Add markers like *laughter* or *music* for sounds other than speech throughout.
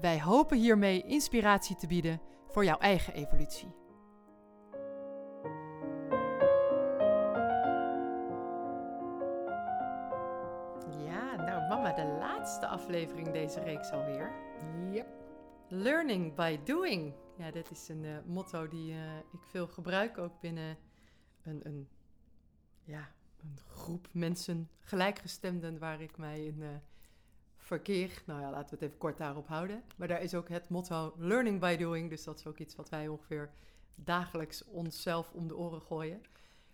Wij hopen hiermee inspiratie te bieden voor jouw eigen evolutie. Ja, nou mama, de laatste aflevering deze reeks alweer. Yep. Learning by doing. Ja, dit is een eh, motto die eh, ik veel gebruik ook binnen een, een, ja, een groep mensen, gelijkgestemden, waar ik mij in eh, verkeer. Nou ja, laten we het even kort daarop houden. Maar daar is ook het motto learning by doing. Dus dat is ook iets wat wij ongeveer dagelijks onszelf om de oren gooien.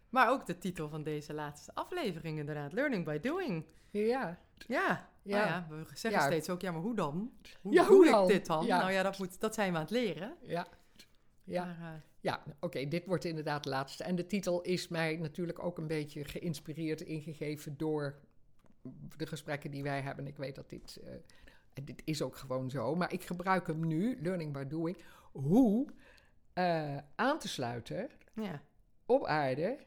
Maar ook de titel van deze laatste aflevering inderdaad, learning by doing. Ja. Ja, Ja. Nou ja we zeggen Ja. steeds ook, ja, maar hoe dan? Hoe Ja, doe hoe ik dit dan? Ja. Nou ja, dat, moet, dat zijn we aan het leren. Ja. Ja, Maar, eh, ja. oké, dit wordt inderdaad de laatste. En de titel is mij natuurlijk ook een beetje geïnspireerd, ingegeven door de gesprekken die wij hebben. Ik weet dat dit, eh, dit is ook gewoon zo, maar ik gebruik hem nu, learning by doing, hoe eh, aan te sluiten ja. op aarde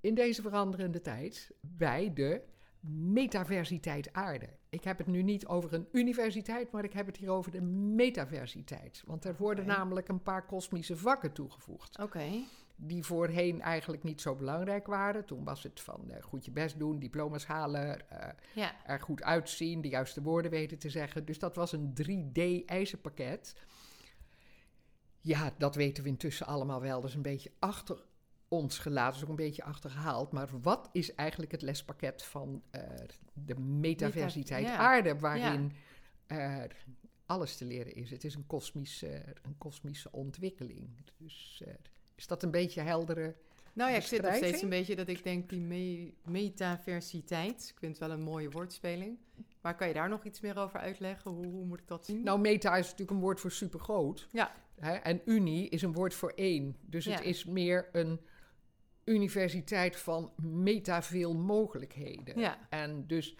in deze veranderende tijd bij de metaversiteit aarde. Ik heb het nu niet over een universiteit, maar ik heb het hier over de metaversiteit. Want er worden namelijk een paar kosmische vakken toegevoegd. Oké. Die voorheen eigenlijk niet zo belangrijk waren. Toen was het van eh, goed je best doen, diploma's halen, eh, Ja. er goed uitzien, de juiste woorden weten te zeggen. Dus dat was een 3D-eisenpakket. Ja, dat weten we intussen allemaal wel. Dat is een beetje achter ons gelaten, dat is ook een beetje achterhaald. Maar wat is eigenlijk het lespakket van eh, de metaversiteit Meta- ja. aarde, waarin alles te leren is? Het is een kosmische, een kosmische ontwikkeling. Dus is dat een beetje heldere... Nou ja, ik zit nog steeds een beetje dat ik denk die me metaversiteit. Ik vind het wel een mooie woordspeling. Maar kan je daar nog iets meer over uitleggen? Hoe, hoe moet ik dat zien? Nou, meta is natuurlijk een woord voor supergroot. Ja. Hè? En unie is een woord voor één. Dus het is meer een universiteit van meta veel mogelijkheden. ja. En dus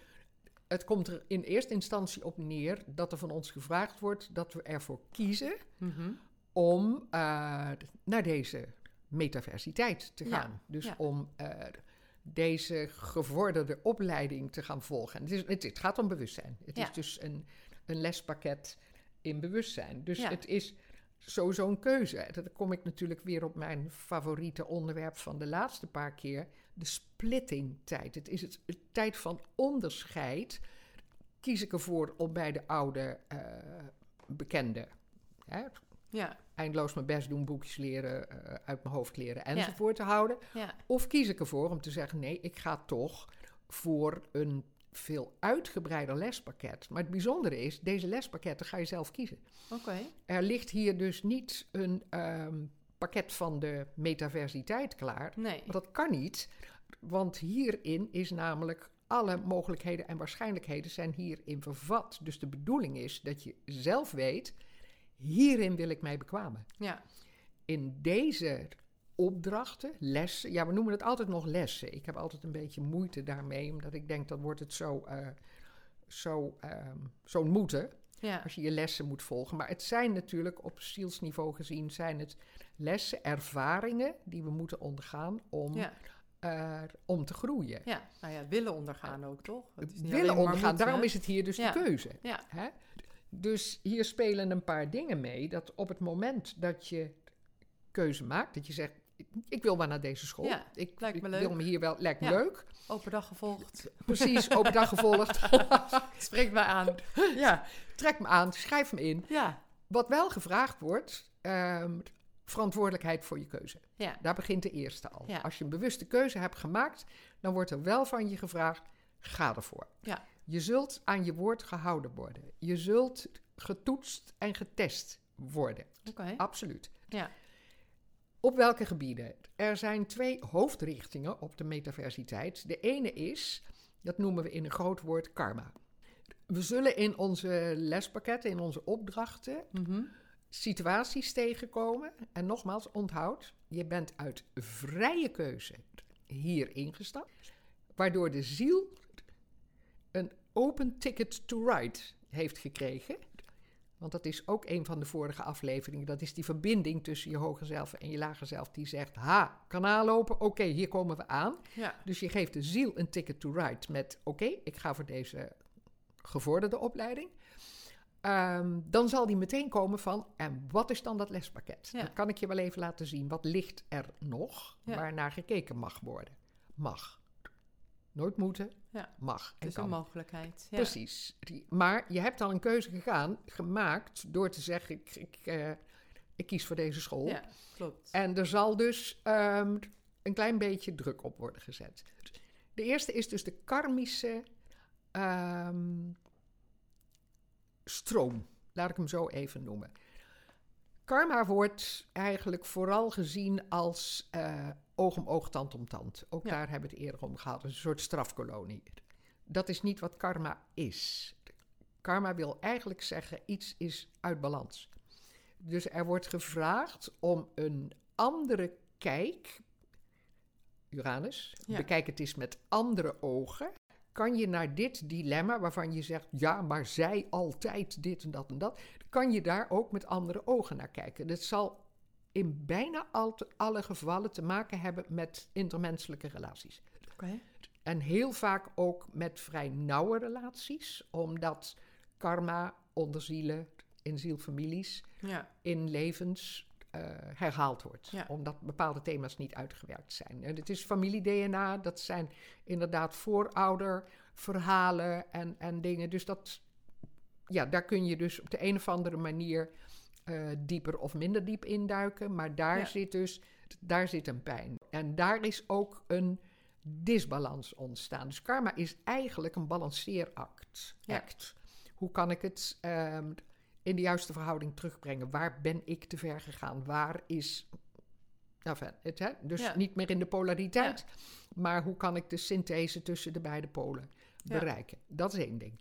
het komt er in eerste instantie op neer dat er van ons gevraagd wordt dat we ervoor kiezen Mhm. Om eh, naar deze metaversiteit te Ja, gaan. Dus ja. om eh, deze gevorderde opleiding te gaan volgen. En het, is, het, het gaat om bewustzijn. Het Ja. is dus een, een lespakket in bewustzijn. Dus het is sowieso een keuze. Dan kom ik natuurlijk weer op mijn favoriete onderwerp van de laatste paar keer. De splittingtijd. Het is het, het tijd van onderscheid. Kies ik ervoor om bij de oude eh bekende... Hè, Ja. eindeloos mijn best doen, boekjes leren, eh, uit mijn hoofd leren enzovoort te houden. Ja. Of kies ik ervoor om te zeggen: nee, ik ga toch voor een veel uitgebreider lespakket. Maar het bijzondere is, deze lespakketten ga je zelf kiezen. Oké. Er ligt hier dus niet een ehm, pakket van de metaversiteit klaar. Nee. Maar dat kan niet, want hierin is namelijk alle mogelijkheden en waarschijnlijkheden zijn hierin vervat. Dus de bedoeling is dat je zelf weet, hierin wil ik mij bekwamen. Ja. In deze opdrachten, lessen, ja, we noemen het altijd nog lessen. Ik heb altijd een beetje moeite daarmee, omdat ik denk dat wordt het zo, eh, zo, ehm, zo'n moeten Ja. als je je lessen moet volgen. Maar het zijn natuurlijk op zielsniveau gezien, zijn het lessen, ervaringen die we moeten ondergaan om, Ja. om te groeien. Ja. Nou ja, willen ondergaan ook, toch? Het is niet Willen ondergaan, daarom is het hier dus Ja. de keuze. Ja. Hè? Dus hier spelen een paar dingen mee. Dat op het moment dat je keuze maakt, dat je zegt: ik, ik wil wel naar deze school. Ja, ik, lijkt ik me wil me hier wel, lijkt me Ja. leuk. Open dag gevolgd. *laughs* Precies, open dag gevolgd. *laughs* *laughs* Spreekt mij aan. Ja. Trek me aan, schrijf me in. Ja. Wat wel gevraagd wordt, ehm, verantwoordelijkheid voor je keuze. Ja. Daar begint de eerste al. Ja. Als je een bewuste keuze hebt gemaakt, dan wordt er wel van je gevraagd: ga ervoor. Ja. Je zult aan je woord gehouden worden. Je zult getoetst en getest worden. Absoluut. Ja. Op welke gebieden? Er zijn twee hoofdrichtingen op de metaversiteit. De ene is, dat noemen we in een groot woord karma. We zullen in onze lespakketten, in onze opdrachten, Mhm. situaties tegenkomen. En nogmaals, onthoud, je bent uit vrije keuze hier ingestapt. Waardoor de ziel een open ticket to ride heeft gekregen. Want dat is ook een van de vorige afleveringen. Dat is die verbinding tussen je hoger zelf en je lager zelf. Die zegt, ha, kanaal lopen, oké, hier komen we aan. Ja. Dus je geeft de ziel een ticket to ride met, oké, ik ga voor deze gevorderde opleiding. Ehm, dan zal die meteen komen van, en wat is dan dat lespakket? Ja. Dat kan ik je wel even laten zien. Wat ligt er nog Ja. waarnaar gekeken mag worden? Mag. Nooit moeten, Ja. mag. En Het is kan. een mogelijkheid. Ja. Precies. Maar je hebt al een keuze gegaan, gemaakt door te zeggen: ik, ik, eh, ik kies voor deze school. Ja, klopt. En er zal dus ehm, een klein beetje druk op worden gezet. De eerste is dus de karmische ehm, stroom. Laat ik hem zo even noemen. Karma wordt eigenlijk vooral gezien als eh, oog om oog, tand om tand. Ook Ja. daar hebben we het eerder om gehad. Een soort strafkolonie. Dat is niet wat karma is. Karma wil eigenlijk zeggen iets is uit balans. Dus er wordt gevraagd om een andere kijk. Uranus, Ja. bekijk het eens met andere ogen. Kan je naar dit dilemma waarvan je zegt, ja, maar zij altijd dit en dat en dat, kan je daar ook met andere ogen naar kijken. Dat zal in bijna al alle gevallen te maken hebben met intermenselijke relaties. En heel vaak ook met vrij nauwe relaties, omdat karma onder zielen, in zielfamilies, Ja. in levens eh, herhaald wordt. Ja. Omdat bepaalde thema's niet uitgewerkt zijn. En het is familie-DNA, dat zijn inderdaad voorouderverhalen en, en dingen. Dus dat, ja, daar kun je dus op de een of andere manier eh, dieper of minder diep induiken. Maar daar Ja. zit dus, daar zit een pijn. En daar is ook een disbalans ontstaan. Dus karma is eigenlijk een balanceeract. Ja. Act. Hoe kan ik het ehm, in de juiste verhouding terugbrengen? Waar ben ik te ver gegaan? Waar is. Enfin, het, hè? Dus Ja. niet meer in de polariteit, maar hoe kan ik de synthese tussen de beide polen bereiken? Dat is één ding.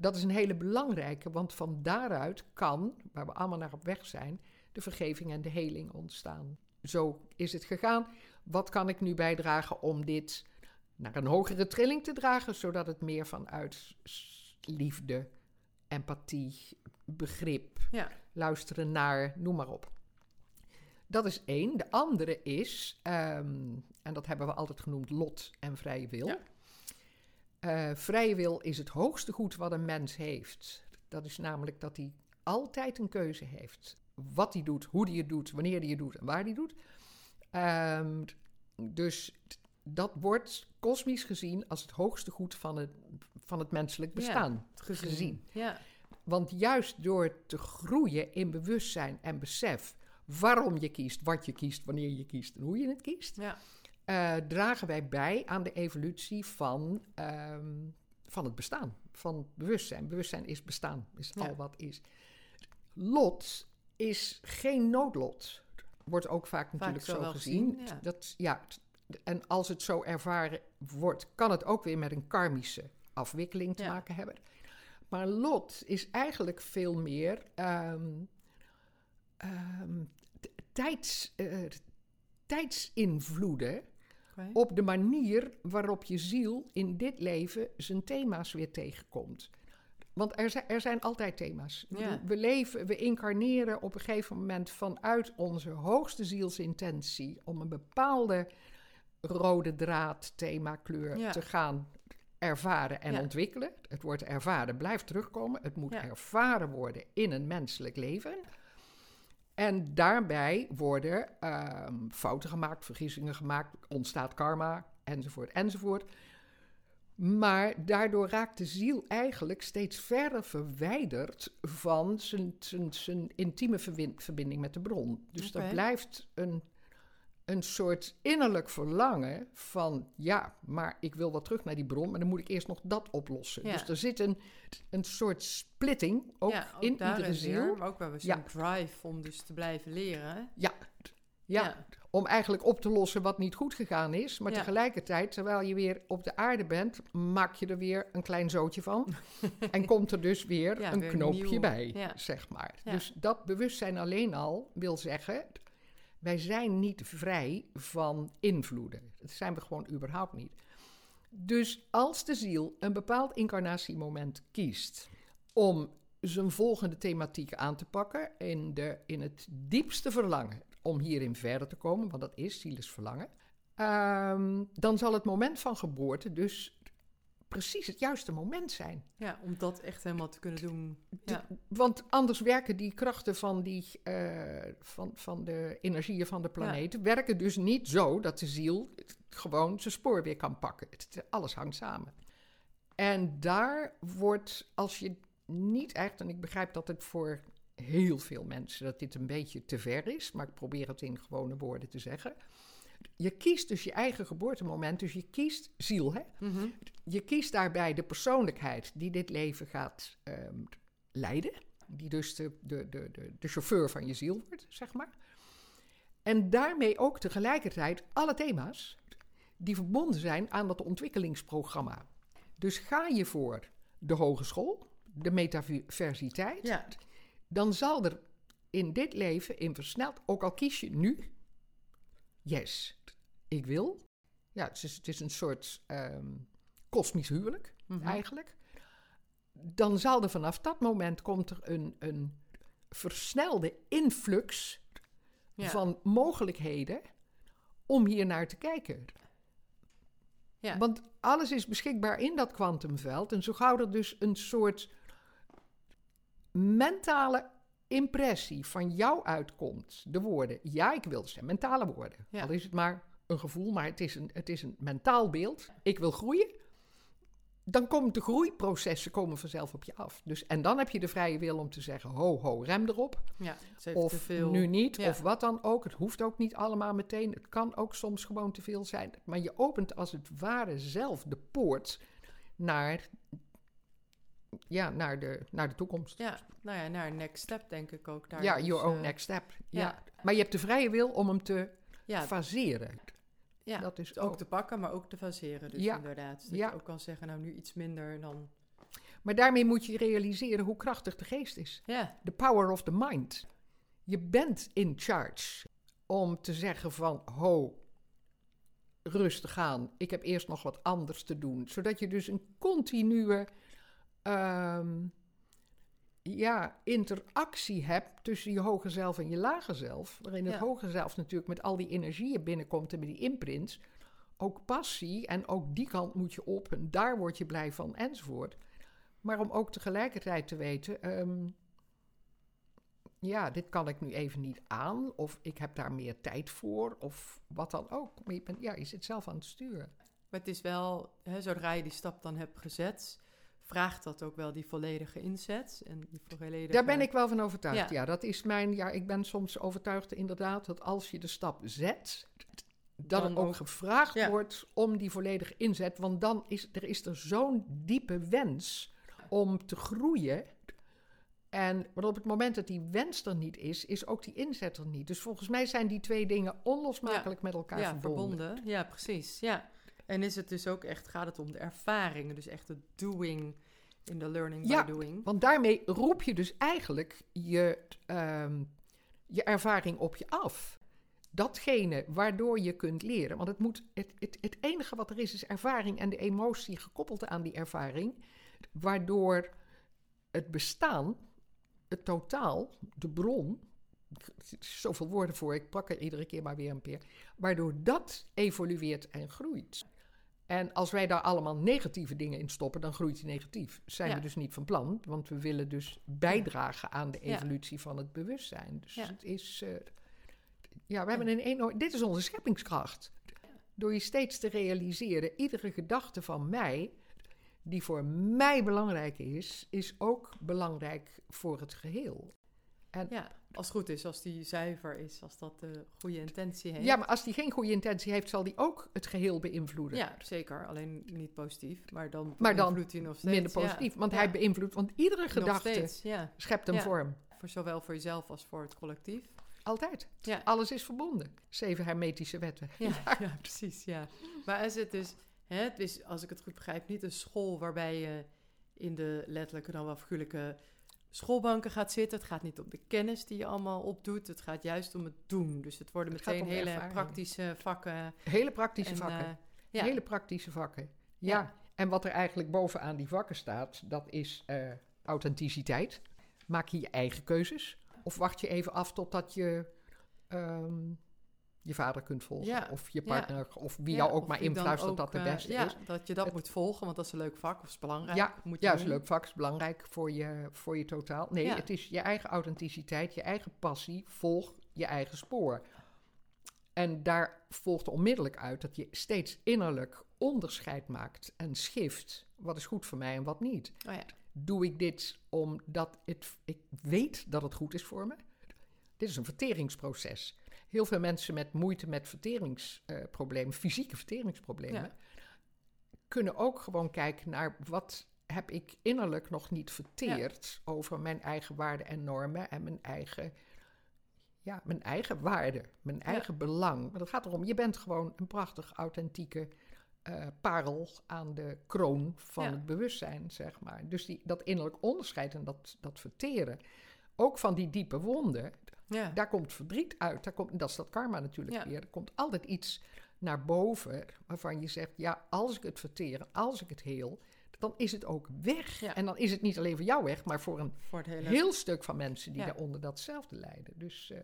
Dat is een hele belangrijke, want van daaruit kan, waar we allemaal naar op weg zijn, de vergeving en de heling ontstaan. Zo is het gegaan. Wat kan ik nu bijdragen om dit naar een hogere trilling te dragen, zodat het meer vanuit liefde, empathie, begrip, Ja. luisteren naar, noem maar op. Dat is één. De andere is, ehm, en dat hebben we altijd genoemd, lot en vrije wil. Ja. Eh, vrije wil is het hoogste goed wat een mens heeft. Dat is namelijk dat hij altijd een keuze heeft. Wat hij doet, hoe hij het doet, wanneer hij het doet en waar hij het doet. Ehm, dus dat wordt kosmisch gezien als het hoogste goed van het, van het menselijk bestaan Gezien. gezien. Ja. Want juist door te groeien in bewustzijn en besef waarom je kiest, wat je kiest, wanneer je kiest en hoe je het kiest, Ja. Eh, dragen wij bij aan de evolutie van, ehm, van het bestaan, van bewustzijn. Bewustzijn is bestaan, is Ja. al wat is. Lot is geen noodlot. Wordt ook vaak natuurlijk zo gezien. ja. Dat, ja, en als het zo ervaren wordt, kan het ook weer met een karmische afwikkeling te Ja. maken hebben. Maar lot is eigenlijk veel meer ehm, ehm, tijds, eh, tijdsinvloeden Op de manier waarop je ziel in dit leven zijn thema's weer tegenkomt. Want er zijn, er zijn altijd thema's. Ja. We leven, we incarneren op een gegeven moment vanuit onze hoogste zielsintentie om een bepaalde rode draad, thema, kleur Ja. te gaan ervaren en Ja. ontwikkelen. Het wordt ervaren, blijft terugkomen. Het moet ervaren worden in een menselijk leven. En daarbij worden ehm, fouten gemaakt, vergissingen gemaakt, ontstaat karma, enzovoort, enzovoort. Maar daardoor raakt de ziel eigenlijk steeds verder verwijderd van zijn, zijn, zijn intieme verbinding met de bron. Dus er blijft een, een soort innerlijk verlangen van, ja, maar ik wil wel terug naar die bron, maar dan moet ik eerst nog dat oplossen. Ja. Dus er zit een, een soort splitting ook ja, ook in iedere ziel. weer, maar ook wel zo'n Ja. drive om dus te blijven leren. Ja, Ja, om eigenlijk op te lossen wat niet goed gegaan is. Maar tegelijkertijd, terwijl je weer op de aarde bent, maak je er weer een klein zootje van. *laughs* en komt er dus weer een weer knoopje nieuw. bij, zeg maar. Dus dat bewustzijn alleen al wil zeggen, wij zijn niet vrij van invloeden. Dat zijn we gewoon überhaupt niet. Dus als de ziel een bepaald incarnatiemoment kiest om zijn volgende thematiek aan te pakken in, de, in het diepste verlangen om hierin verder te komen, want dat is ziel is verlangen, ehm, dan zal het moment van geboorte dus precies het juiste moment zijn. Ja, om dat echt helemaal te kunnen doen. Ja, Want anders werken die krachten van, die, eh, van, van de energieën van de planeet werken dus niet zo dat de ziel gewoon zijn spoor weer kan pakken. Het, alles hangt samen. En daar wordt, als je niet echt, en ik begrijp dat het voor heel veel mensen dat dit een beetje te ver is, maar ik probeer het in gewone woorden te zeggen. Je kiest dus je eigen geboortemoment, dus je kiest ziel, hè? Mhm. Je kiest daarbij de persoonlijkheid die dit leven gaat ehm, leiden. Die dus de, de, de, de, de chauffeur van je ziel wordt, zeg maar. En daarmee ook tegelijkertijd alle thema's die verbonden zijn aan dat ontwikkelingsprogramma. Dus ga je voor de hogeschool, de metaversiteit, ja. dan zal er in dit leven in versneld, ook al kies je nu, yes, ik wil. Ja, het is, het is een soort ehm, kosmisch huwelijk Mhm. eigenlijk. Dan zal er vanaf dat moment komt er een, een versnelde influx Ja. van mogelijkheden om hier naar te kijken. Ja. Want alles is beschikbaar in dat kwantumveld. En zo gauw er dus een soort mentale impressie van jou uitkomt, de woorden, ja, ik wil, zijn mentale woorden. Ja. Al is het maar een gevoel, maar het is een, het is een mentaal beeld. Ik wil groeien. Dan komen de groeiprocessen komen vanzelf op je af. Dus, en dan heb je de vrije wil om te zeggen, ho, ho, rem erop. ja. Of veel. nu niet, Ja. of wat dan ook. Het hoeft ook niet allemaal meteen. Het kan ook soms gewoon te veel zijn. Maar je opent als het ware zelf de poort naar, ja, naar, de, naar de toekomst. Ja, nou ja, naar een next step denk ik ook. Daar ja, dus, your own eh, next step. Ja. ja. Maar je hebt de vrije wil om hem te Ja, faseren. ja. dat is ook ook. te pakken, maar ook te faseren. Dus Ja. inderdaad. Dat je ook kan zeggen, nou nu iets minder dan... Maar daarmee moet je realiseren hoe krachtig de geest is. Ja, The power of the mind. Je bent in charge om te zeggen van, ho, rustig aan. Ik heb eerst nog wat anders te doen. Zodat je dus een continue ehm, ja, interactie hebt tussen je hoge zelf en je lage zelf. Waarin het Ja. hoge zelf natuurlijk met al die energieën binnenkomt en met die imprints. Ook passie en ook die kant moet je op en daar word je blij van enzovoort. Maar om ook tegelijkertijd te weten, ehm, ja, dit kan ik nu even niet aan, of ik heb daar meer tijd voor, of wat dan ook. Maar je, bent, ja, je zit zelf aan het sturen. maar het is wel, hè, zodra je die stap dan hebt gezet, vraagt dat ook wel die volledige inzet. En die volledige... Daar ben ik wel van overtuigd. Ja. Ja. dat is mijn. Ja, ik ben soms overtuigd inderdaad dat als je de stap zet, dat Dan er ook, ook- gevraagd Ja. wordt om die volledige inzet. Want dan is er, is er zo'n diepe wens om te groeien. En maar op het moment dat die wens er niet is, is ook die inzet er niet. Dus volgens mij zijn die twee dingen onlosmakelijk met elkaar ja, verbonden. verbonden. Ja, precies. Ja. En is het dus ook echt, gaat het om de ervaringen, dus echt het doing in de learning Ja. by doing. Want daarmee roep je dus eigenlijk je, ehm, je ervaring op je af. Datgene waardoor je kunt leren. Want het, moet, het, het, het enige wat er is, is ervaring en de emotie gekoppeld aan die ervaring. Waardoor het bestaan, het totaal, de bron. Zoveel woorden voor, ik pak er iedere keer maar weer een keer. Waardoor dat evolueert en groeit. En als wij daar allemaal negatieve dingen in stoppen, dan groeit die negatief. Zijn Ja. we dus niet van plan, want we willen dus bijdragen aan de Ja. evolutie van het bewustzijn. Dus het is. eh, ja, we hebben een enorm. Dit is onze scheppingskracht. Door je steeds te realiseren, iedere gedachte van mij, die voor mij belangrijk is, is ook belangrijk voor het geheel. Ja, als het goed is, als die zuiver is, als dat de goede intentie heeft. Ja, maar als die geen goede intentie heeft, zal die ook het geheel beïnvloeden. Ja, zeker. Alleen niet positief, maar dan Maar dan beïnvloedt hij nog steeds. Minder positief, ja. want Ja. hij beïnvloedt, want iedere Nog gedachte steeds, ja. schept een vorm. Voor zowel voor jezelf als voor het collectief. Altijd. Ja. Alles is verbonden. Zeven hermetische wetten. Ja, *laughs* ja, precies. Ja. Maar is het dus, hè, het is, als ik het goed begrijp, niet een school waarbij je in de letterlijke dan wel figuurlijke schoolbanken gaat zitten. Het gaat niet om de kennis die je allemaal opdoet. Het gaat juist om het doen. Dus het worden Het meteen om hele ervaring. praktische vakken. Hele praktische en, vakken. eh, ja. Hele praktische vakken. Ja. Ja. En wat er eigenlijk bovenaan die vakken staat, dat is eh, authenticiteit. Maak je je eigen keuzes? Of wacht je even af totdat je ehm, je vader kunt volgen? Ja, Of je ja. partner? Of wie jou ook maar influistert ook, dat de eh, beste is. dat je dat Het- moet volgen, want dat is een leuk vak of is belangrijk. Ja, moet je Ja, is een leuk vak, is belangrijk voor je, voor je totaal. Nee, het is je eigen authenticiteit, je eigen passie. Volg je eigen spoor. En daar volgt onmiddellijk uit dat je steeds innerlijk onderscheid maakt en schift. Wat is goed voor mij en wat niet. Oh ja. Doe ik dit omdat het, ik weet dat het goed is voor me? Dit is een verteringsproces. Heel veel mensen met moeite met verteringsproblemen, fysieke verteringsproblemen, Ja. kunnen ook gewoon kijken naar wat heb ik innerlijk nog niet verteerd over mijn eigen waarden en normen en mijn eigen, ja, mijn eigen waarde, mijn Ja. eigen belang. Maar het gaat erom, je bent gewoon een prachtig, authentieke eh, parel aan de kroon van Ja. het bewustzijn, zeg maar. Dus die, dat innerlijk onderscheid en dat, dat verteren, ook van die diepe wonden, Ja. daar komt verdriet uit. Daar komt, dat is dat karma natuurlijk Ja. weer. Er komt altijd iets naar boven waarvan je zegt: ja, als ik het verteer, als ik het heel, dan is het ook weg. Ja. En dan is het niet alleen voor jou weg, maar voor een Voor hele... heel stuk van mensen die daaronder datzelfde lijden. Dus eh,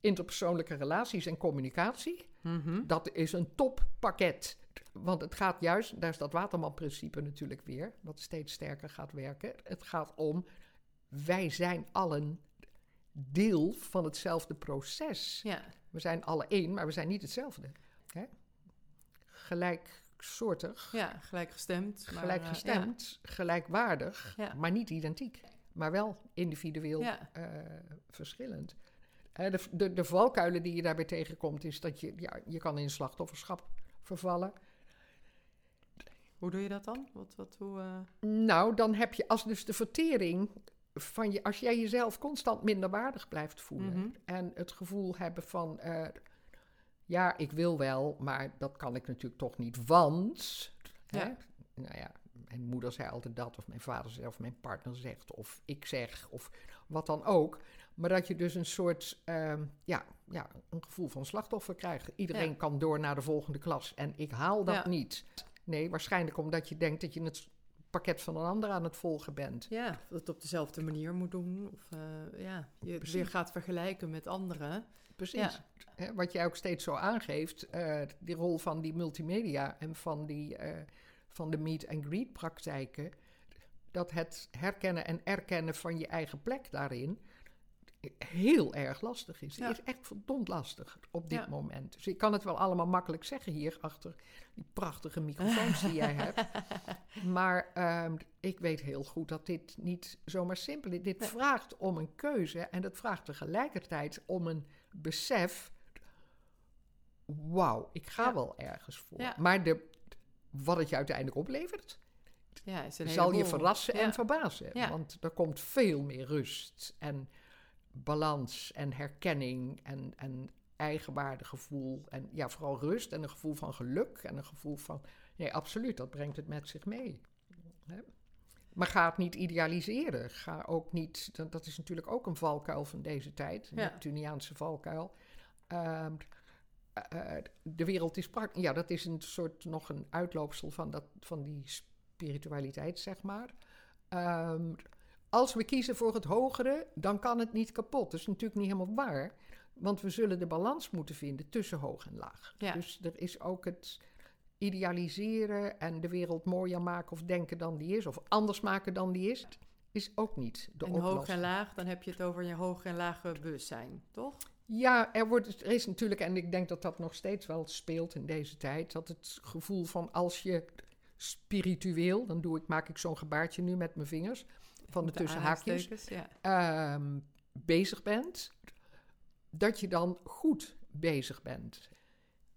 interpersoonlijke relaties en communicatie, Mhm. dat is een toppakket. Want het gaat juist, daar is dat Waterman-principe natuurlijk weer, wat steeds sterker gaat werken. Het gaat om, wij zijn allen deel van hetzelfde proces. Ja. We zijn alle één, maar we zijn niet hetzelfde. Hè? Gelijksoortig, ja, gelijkgestemd. maar, eh, gelijkgestemd, gelijkwaardig, Ja. maar niet identiek. Maar wel individueel eh, verschillend. Hè, de, de, de valkuilen die je daarbij tegenkomt, is dat je, ja, je kan in slachtofferschap vervallen. Hoe doe je dat dan? Wat, wat, hoe, eh, Nou, dan heb je als dus de vertering van je, als jij jezelf constant minder waardig blijft voelen Mhm. en het gevoel hebben van, eh, ja, ik wil wel, maar dat kan ik natuurlijk toch niet, want, Ja. hè, nou ja, mijn moeder zei altijd dat, of mijn vader zei, of mijn partner zegt, of ik zeg, of wat dan ook. Maar dat je dus een soort, ehm, ja, ja, een gevoel van slachtoffer krijgt. Iedereen Ja. kan door naar de volgende klas en ik haal dat Ja. niet. Nee, waarschijnlijk omdat je denkt dat je het pakket van een ander aan het volgen bent. ja, of het op dezelfde manier moet doen. Of eh, ja, je Precies. weer gaat vergelijken met anderen. Precies. Ja. Wat jij ook steeds zo aangeeft, eh, die rol van die multimedia en van, die, eh, van de meet and greet praktijken, dat het herkennen en erkennen van je eigen plek daarin heel erg lastig is. Ja. Het is echt verdomd lastig op dit Ja. moment. Dus ik kan het wel allemaal makkelijk zeggen hier achter die prachtige microfoons die jij hebt. *laughs* Maar ehm, ik weet heel goed dat dit niet zomaar simpel is. Dit Nee. vraagt om een keuze en het vraagt tegelijkertijd om een besef. Wauw, ik ga Ja. wel ergens voor. Maar de, wat het je uiteindelijk oplevert, Ja, zal je verrassen en verbazen. Want er komt veel meer rust en balans en herkenning en, en eigenwaardegevoel. En ja, vooral rust en een gevoel van geluk en een gevoel van... Nee, absoluut, dat brengt het met zich mee. Hè? Maar ga het niet idealiseren. Ga ook niet... Dat, dat is natuurlijk ook een valkuil van deze tijd. Een Ja. Neptuniaanse valkuil. Ehm, eh, eh, de wereld is praktisch. Ja, dat is een soort nog een uitloopsel van, dat, van die spiritualiteit, zeg maar. Ehm, als we kiezen voor het hogere, dan kan het niet kapot. Dat is natuurlijk niet helemaal waar. Want we zullen de balans moeten vinden tussen hoog en laag. Ja. Dus er is ook het idealiseren en de wereld mooier maken of denken dan die is, of anders maken dan die is, is ook niet de En oplossing. hoog en laag, dan heb je het over je hoog en lage bewustzijn, toch? Ja, er, wordt, er is natuurlijk, en ik denk dat dat nog steeds wel speelt in deze tijd, dat het gevoel van als je spiritueel, dan doe ik, maak ik zo'n gebaartje nu met mijn vingers, van de Met tussenhaakjes, Ja. ehm, bezig bent, dat je dan goed bezig bent.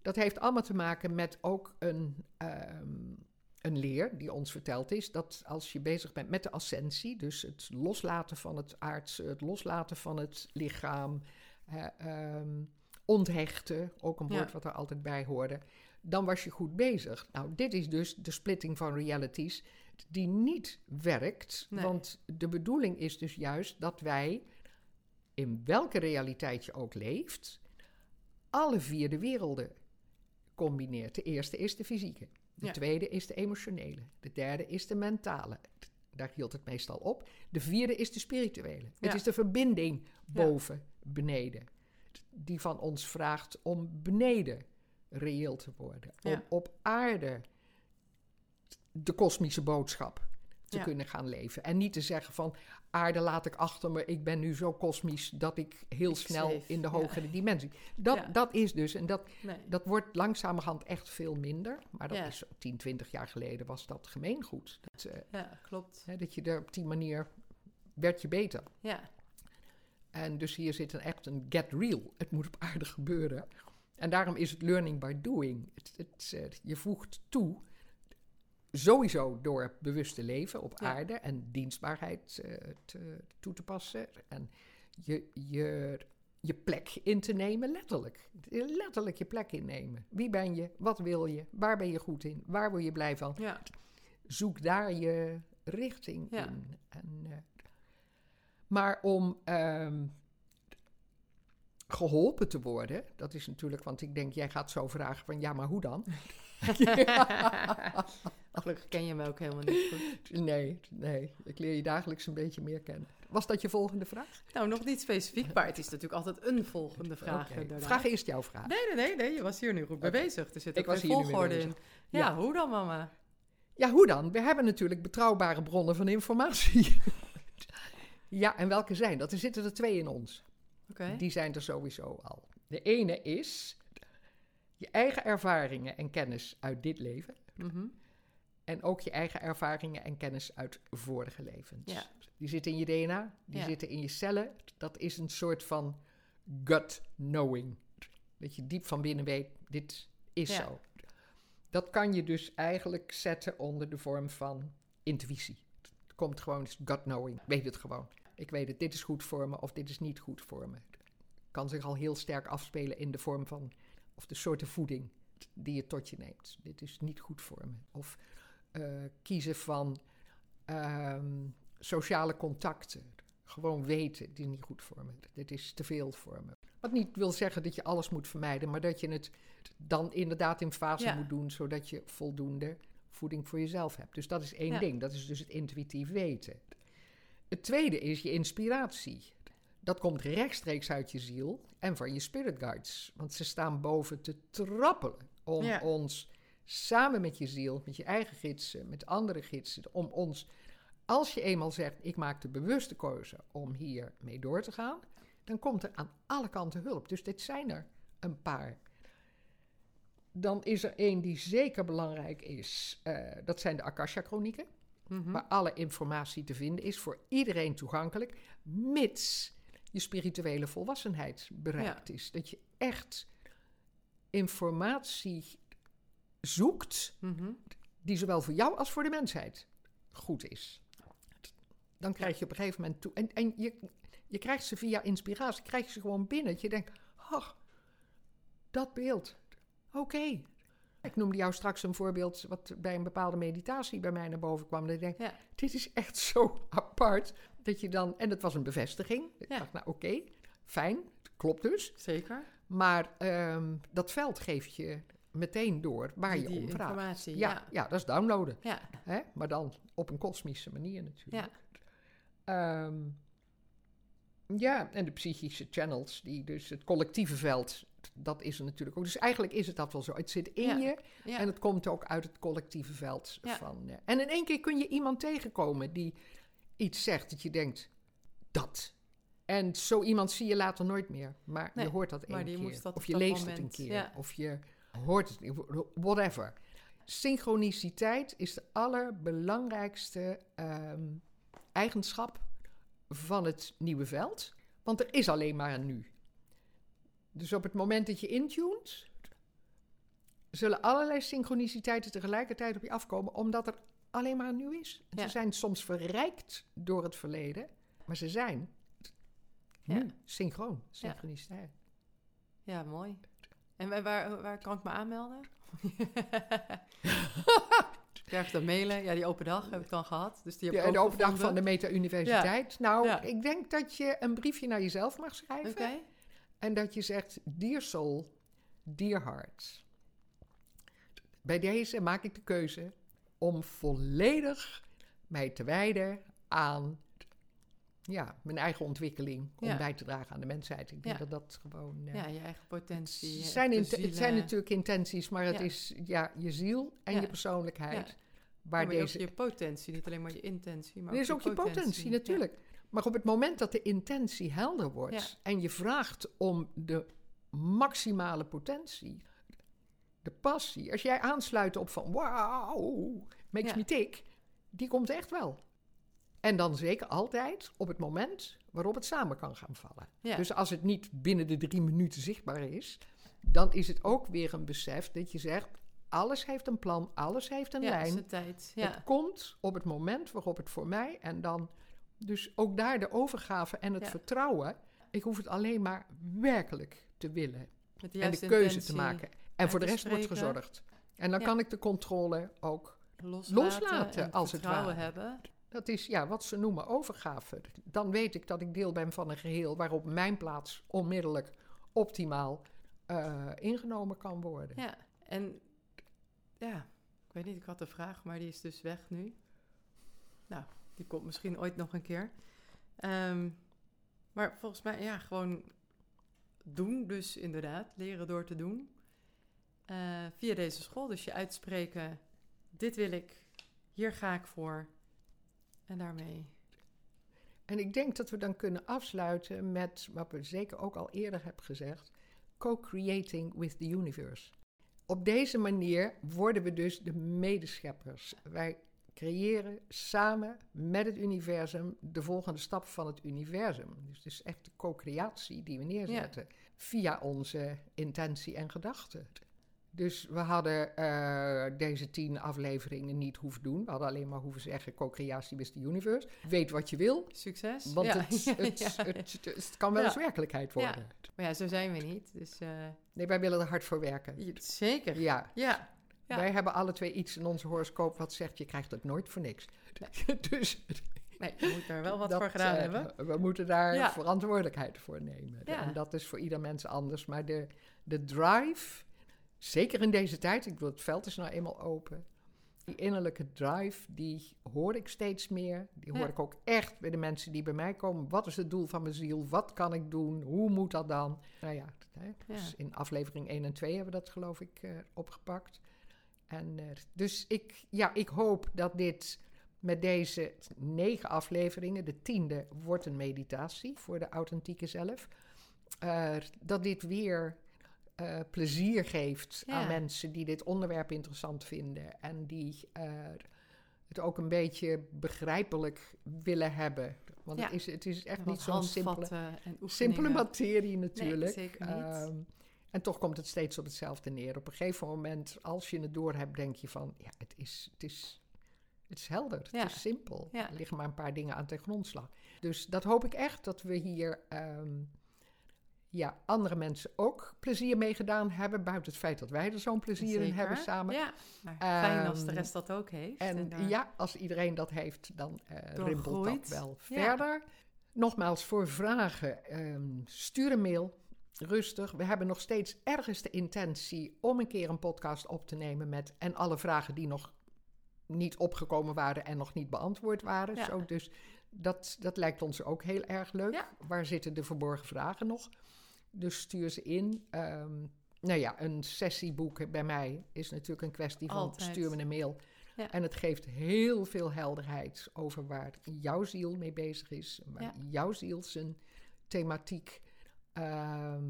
Dat heeft allemaal te maken met ook een, ehm, een leer die ons verteld is dat als je bezig bent met de ascensie, dus het loslaten van het aardse, het loslaten van het lichaam, ehm, onthechten, ook een woord Ja. wat er altijd bij hoorde, dan was je goed bezig. Nou, dit is dus de splitting van realities die niet werkt, Nee. want de bedoeling is dus juist dat wij, in welke realiteit je ook leeft, alle vier de werelden combineert. De eerste is de fysieke, de Ja. tweede is de emotionele, de derde is de mentale. Daar hield het meestal op. De vierde is de spirituele. Het is de verbinding boven, beneden. Die van ons vraagt om beneden reëel te worden. Om op aarde de kosmische boodschap te Ja. kunnen gaan leven. En niet te zeggen van aarde laat ik achter me, ik ben nu zo kosmisch dat ik heel Ik snel zweef, in de ja. hogere dimensie. Dat, Ja. dat is dus, en dat, Nee. dat wordt langzamerhand echt veel minder. Maar dat is zo 10, 20 jaar geleden was dat gemeengoed. Dat, eh, Ja, klopt. hè, dat je er op die manier werd je beter. Ja, En dus hier zit een, echt een get real. Het moet op aarde gebeuren. En daarom is het learning by doing. Het, het, eh, je voegt toe, sowieso door bewust te leven op Ja. aarde en dienstbaarheid eh, te, toe te passen. En je, je, je plek in te nemen, letterlijk. Letterlijk je plek innemen. Wie ben je? Wat wil je? Waar ben je goed in? Waar word je blij van? ja, zoek daar je richting Ja. in. En, eh, maar om ehm, geholpen te worden, dat is natuurlijk, want ik denk, jij gaat zo vragen van, ja, maar hoe dan? *laughs* gelukkig ken je me ook helemaal niet goed. nee, nee, ik leer je dagelijks een beetje meer kennen. Was dat je volgende vraag? Nou, nog niet specifiek, maar het is natuurlijk altijd een volgende vraag. Vraag eerst jouw vraag. Nee, nee, nee, nee, je was hier nu goed mee bezig. Er zit ook was een hier nu mee volgorde in. Ja, Ja. hoe dan, mama? Ja, hoe dan? We hebben natuurlijk betrouwbare bronnen van informatie. *laughs* ja, en welke zijn dat? Er zitten er twee in ons. Die zijn er sowieso al. De ene is je eigen ervaringen en kennis uit dit leven. Mhm. En ook je eigen ervaringen en kennis uit vorige levens. Ja. Die zitten in je DNA, die Ja. zitten in je cellen. Dat is een soort van gut knowing. Dat je diep van binnen weet, dit is Ja. zo. Dat kan je dus eigenlijk zetten onder de vorm van intuïtie. Het komt gewoon, gut knowing. Weet het gewoon. Ik weet het, dit is goed voor me of dit is niet goed voor me. Kan zich al heel sterk afspelen in de vorm van, of de soorten voeding die je tot je neemt. Dit is niet goed voor me. Of eh, kiezen van ehm, sociale contacten. Gewoon weten, dit is niet goed voor me. Dit is te veel voor me. Wat niet wil zeggen dat je alles moet vermijden, maar dat je het dan inderdaad in fase Ja. moet doen, zodat je voldoende voeding voor jezelf hebt. Dus dat is één Ja. ding. Dat is dus het intuïtief weten. Het tweede is je inspiratie. Dat komt rechtstreeks uit je ziel en van je spirit guides. Want ze staan boven te trappelen om Ja. ons samen met je ziel, met je eigen gidsen, met andere gidsen, om ons, als je eenmaal zegt, ik maak de bewuste keuze om hier mee door te gaan, dan komt er aan alle kanten hulp. Dus dit zijn er een paar. Dan is er één die zeker belangrijk is. eh, dat zijn de Akasha-chronieken Mhm. waar alle informatie te vinden is, voor iedereen toegankelijk, mits je spirituele volwassenheid bereikt is. Dat je echt informatie zoekt Mhm. die zowel voor jou als voor de mensheid goed is. Dan krijg je op een gegeven moment toe. En, en je, je krijgt ze via inspiratie, krijg je ze gewoon binnen. Dat je denkt, ach, dat beeld. Oké. Ik noemde jou straks een voorbeeld wat bij een bepaalde meditatie bij mij naar boven kwam. Dat ik denk, Ja. dit is echt zo *laughs* apart. Dat je dan, en dat was een bevestiging. Ik dacht, nou oké, fijn, klopt dus. Zeker. Maar ehm, dat veld geeft je meteen door waar je om vraagt. informatie, Ja, ja. ja. dat is downloaden. Ja, Hè? Maar dan op een kosmische manier natuurlijk. ja. Ehm, ja, en de psychische channels, die dus het collectieve veld, dat is er natuurlijk ook. Dus eigenlijk is het dat wel zo. Het zit in Ja, je ja. en het komt ook uit het collectieve veld. Ja. Van, en in één keer kun je iemand tegenkomen die iets zegt dat je denkt, dat. En zo iemand zie je later nooit meer. Maar Nee, je hoort dat één keer. dat of je leest het een keer. Of je hoort het, whatever. Synchroniciteit is de allerbelangrijkste ehm, eigenschap van het nieuwe veld. Want er is alleen maar een nu. Dus op het moment dat je intunt, zullen allerlei synchroniciteiten tegelijkertijd op je afkomen, omdat er alleen maar nu is. En Ja. Ze zijn soms verrijkt door het verleden, maar ze zijn. Ja. Nu, synchroon, synchroniciteit. Ja, mooi. En waar, waar, kan ik me aanmelden? *laughs* Krijg dan mailen? Ja, die open dag heb ik dan gehad. Dus die heb Ja, de open dag van de gevonden. Meta-universiteit. Nou, Ja. ik denk dat je een briefje naar jezelf mag schrijven. Oké. En dat je zegt, dear soul, dear heart. Bij deze maak ik de keuze om volledig mij te wijden aan ja, mijn eigen ontwikkeling. Om Ja. bij te dragen aan de mensheid. Ik denk Ja. dat dat gewoon... eh, Ja, je eigen potentie. het, eh, zijn het zijn natuurlijk intenties, maar het Ja. is ja, je ziel en je persoonlijkheid. Waar deze je potentie, niet alleen maar je intentie. Maar er is ook je potentie, natuurlijk. Maar op het moment dat de intentie helder wordt Ja. en je vraagt om de maximale potentie, de passie, als jij aansluit op van wauw, makes Ja. me tick, die komt echt wel. En dan zeker altijd op het moment waarop het samen kan gaan vallen. Ja. Dus als het niet binnen de drie minuten zichtbaar is, dan is het ook weer een besef dat je zegt: alles heeft een plan, alles heeft een ja, lijn. zijn tijd. Ja. Het komt op het moment waarop het voor mij en dan dus ook daar de overgave en het Ja. vertrouwen. Ik hoef het alleen maar werkelijk te willen Met de en de keuze te maken. En voor de rest wordt gezorgd. En dan Ja. kan ik de controle ook. Loslaten, Loslaten, en als het vertrouwen ware. hebben. Dat is ja, wat ze noemen overgave. Dan weet ik dat ik deel ben van een geheel waarop mijn plaats onmiddellijk optimaal eh, ingenomen kan worden. Ja, en ja, ik weet niet, ik had een vraag, maar die is dus weg nu. Nou, die komt misschien ooit nog een keer. Ehm, maar volgens mij, ja, gewoon doen dus inderdaad, leren door te doen. Eh, via deze school, dus je uitspreken, dit wil ik, hier ga ik voor. En daarmee, En ik denk dat we dan kunnen afsluiten met wat we zeker ook al eerder hebben gezegd: co-creating with the universe. Op deze manier worden we dus de medescheppers. Wij creëren samen met het universum de volgende stap van het universum. Dus het is echt de co-creatie die we neerzetten via onze intentie en gedachten. Dus we hadden eh, deze tien afleveringen niet hoeven doen. We hadden alleen maar hoeven zeggen co-creatie with the universe. Weet wat je wil, succes. want ja. het, *laughs* het, Ja. Het, kan wel eens werkelijkheid worden. Maar ja, zo zijn we niet. Dus eh, Nee, wij willen er hard voor werken. zeker. Ja, Ja, Ja. wij hebben alle twee iets in onze horoscoop wat zegt... je krijgt het nooit voor niks. *laughs* dus nee, je moet daar wel wat dat, voor gedaan eh, hebben. We moeten daar Ja. verantwoordelijkheid voor nemen. Ja. En dat is voor ieder mens anders. Maar de, de drive, zeker in deze tijd... ik bedoel, het veld is nou eenmaal open... Die innerlijke drive, die hoor ik steeds meer. Die hoor ik ook echt bij de mensen die bij mij komen. Wat is het doel van mijn ziel? Wat kan ik doen? Hoe moet dat dan? Nou ja, dus in aflevering 1 en 2 hebben we dat geloof ik eh, opgepakt. En, eh, dus ik, ja, ik hoop dat dit met deze negen afleveringen, de tiende wordt een meditatie voor de authentieke zelf. eh, dat dit weer eh, plezier geeft Ja. aan mensen die dit onderwerp interessant vinden en die het ook een beetje begrijpelijk willen hebben. Want Ja. het, is, het is echt niet zo'n simpele, simpele materie natuurlijk. zeker niet. En toch komt het steeds op hetzelfde neer. Op een gegeven moment, als je het doorhebt, denk je van... ja, het is, het is, het is helder, het Ja. is simpel. Ja. Er liggen maar een paar dingen aan ten grondslag. Dus dat hoop ik echt, dat we hier... ehm, ja, andere mensen ook plezier mee gedaan hebben... buiten het feit dat wij er zo'n plezier in hebben samen. Ja, maar fijn als de rest dat ook heeft. En daar- ja, als iedereen dat heeft, dan eh Door rimpelt dat wel Ja. verder. Nogmaals, voor vragen, ehm, stuur een mail. Rustig. We hebben nog steeds ergens de intentie om een keer een podcast op te nemen met... en alle vragen die nog niet opgekomen waren en nog niet beantwoord waren. Ja. Zo, dus dat, dat lijkt ons ook heel erg leuk. Ja. Waar zitten de verborgen vragen nog? Dus stuur ze in. Ehm, nou ja, een sessieboek bij mij is natuurlijk een kwestie van Altijd. stuur me een mail. Ja. En het geeft heel veel helderheid over waar jouw ziel mee bezig is. Waar jouw ziel zijn thematiek ehm,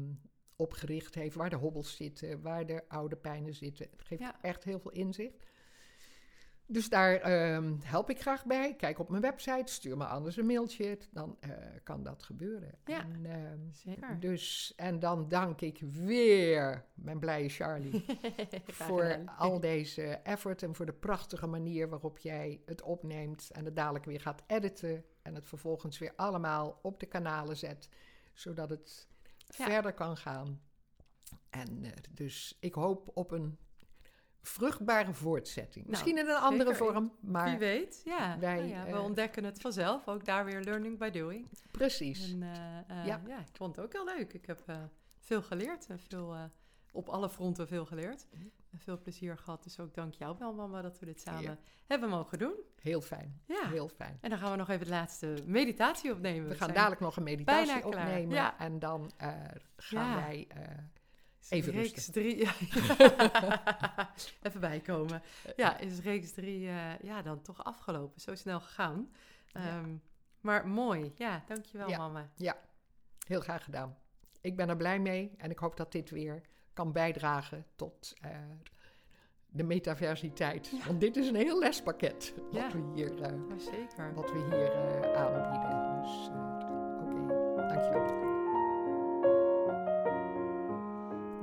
op gericht heeft. Waar de hobbels zitten, waar de oude pijnen zitten. Het geeft Ja. echt heel veel inzicht. Dus daar ehm, help ik graag bij. Kijk op mijn website, stuur me anders een mailtje. Dan eh, kan dat gebeuren. Ja. En, ehm, Zeker. dus, en dan dank ik weer mijn blije Charlie *laughs* voor al deze effort en voor de prachtige manier waarop jij het opneemt en het dadelijk weer gaat editen en het vervolgens weer allemaal op de kanalen zet. zodat het Ja. verder kan gaan. En eh, dus ik hoop op een vruchtbare voortzetting. Nou, Misschien in een andere zeker. vorm, maar Wie weet, ja. wij, Nou ja, we eh, ontdekken het vanzelf. Ook daar weer learning by doing. precies. En, eh, Ja. ja. ik vond het ook heel leuk. Ik heb veel geleerd en veel, op alle fronten veel geleerd. Veel plezier gehad. Dus ook dank jou wel, mama, dat we dit samen Ja. hebben mogen doen. Heel fijn, Ja. heel fijn. En dan gaan we nog even de laatste meditatie opnemen. We gaan dadelijk nog een meditatie opnemen ja. en dan eh, gaan Ja. wij... eh, even reeks rusten. drie. ja. *laughs* even bijkomen. Ja, is reeks drie eh, ja, dan toch afgelopen. Zo snel gegaan. Ja. Ehm, Maar mooi. Ja, dankjewel, Ja. mama. Heel graag gedaan. Ik ben er blij mee en ik hoop dat dit weer kan bijdragen tot eh, de metaversiteit. Ja. Want dit is een heel lespakket wat Ja. we hier, eh, Oh, zeker. wat we hier eh, aanbieden. Dus oké, dankjewel.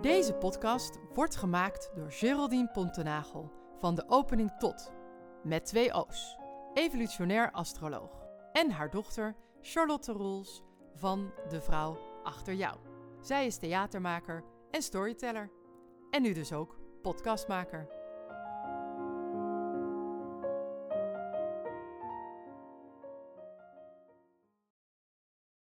Deze podcast wordt gemaakt door Geraldine Pontenagel van de opening tot, met twee O's, evolutionair astroloog, en haar dochter Charlotte Roels van De Vrouw Achter Jou. Zij is theatermaker en storyteller. En nu dus ook podcastmaker.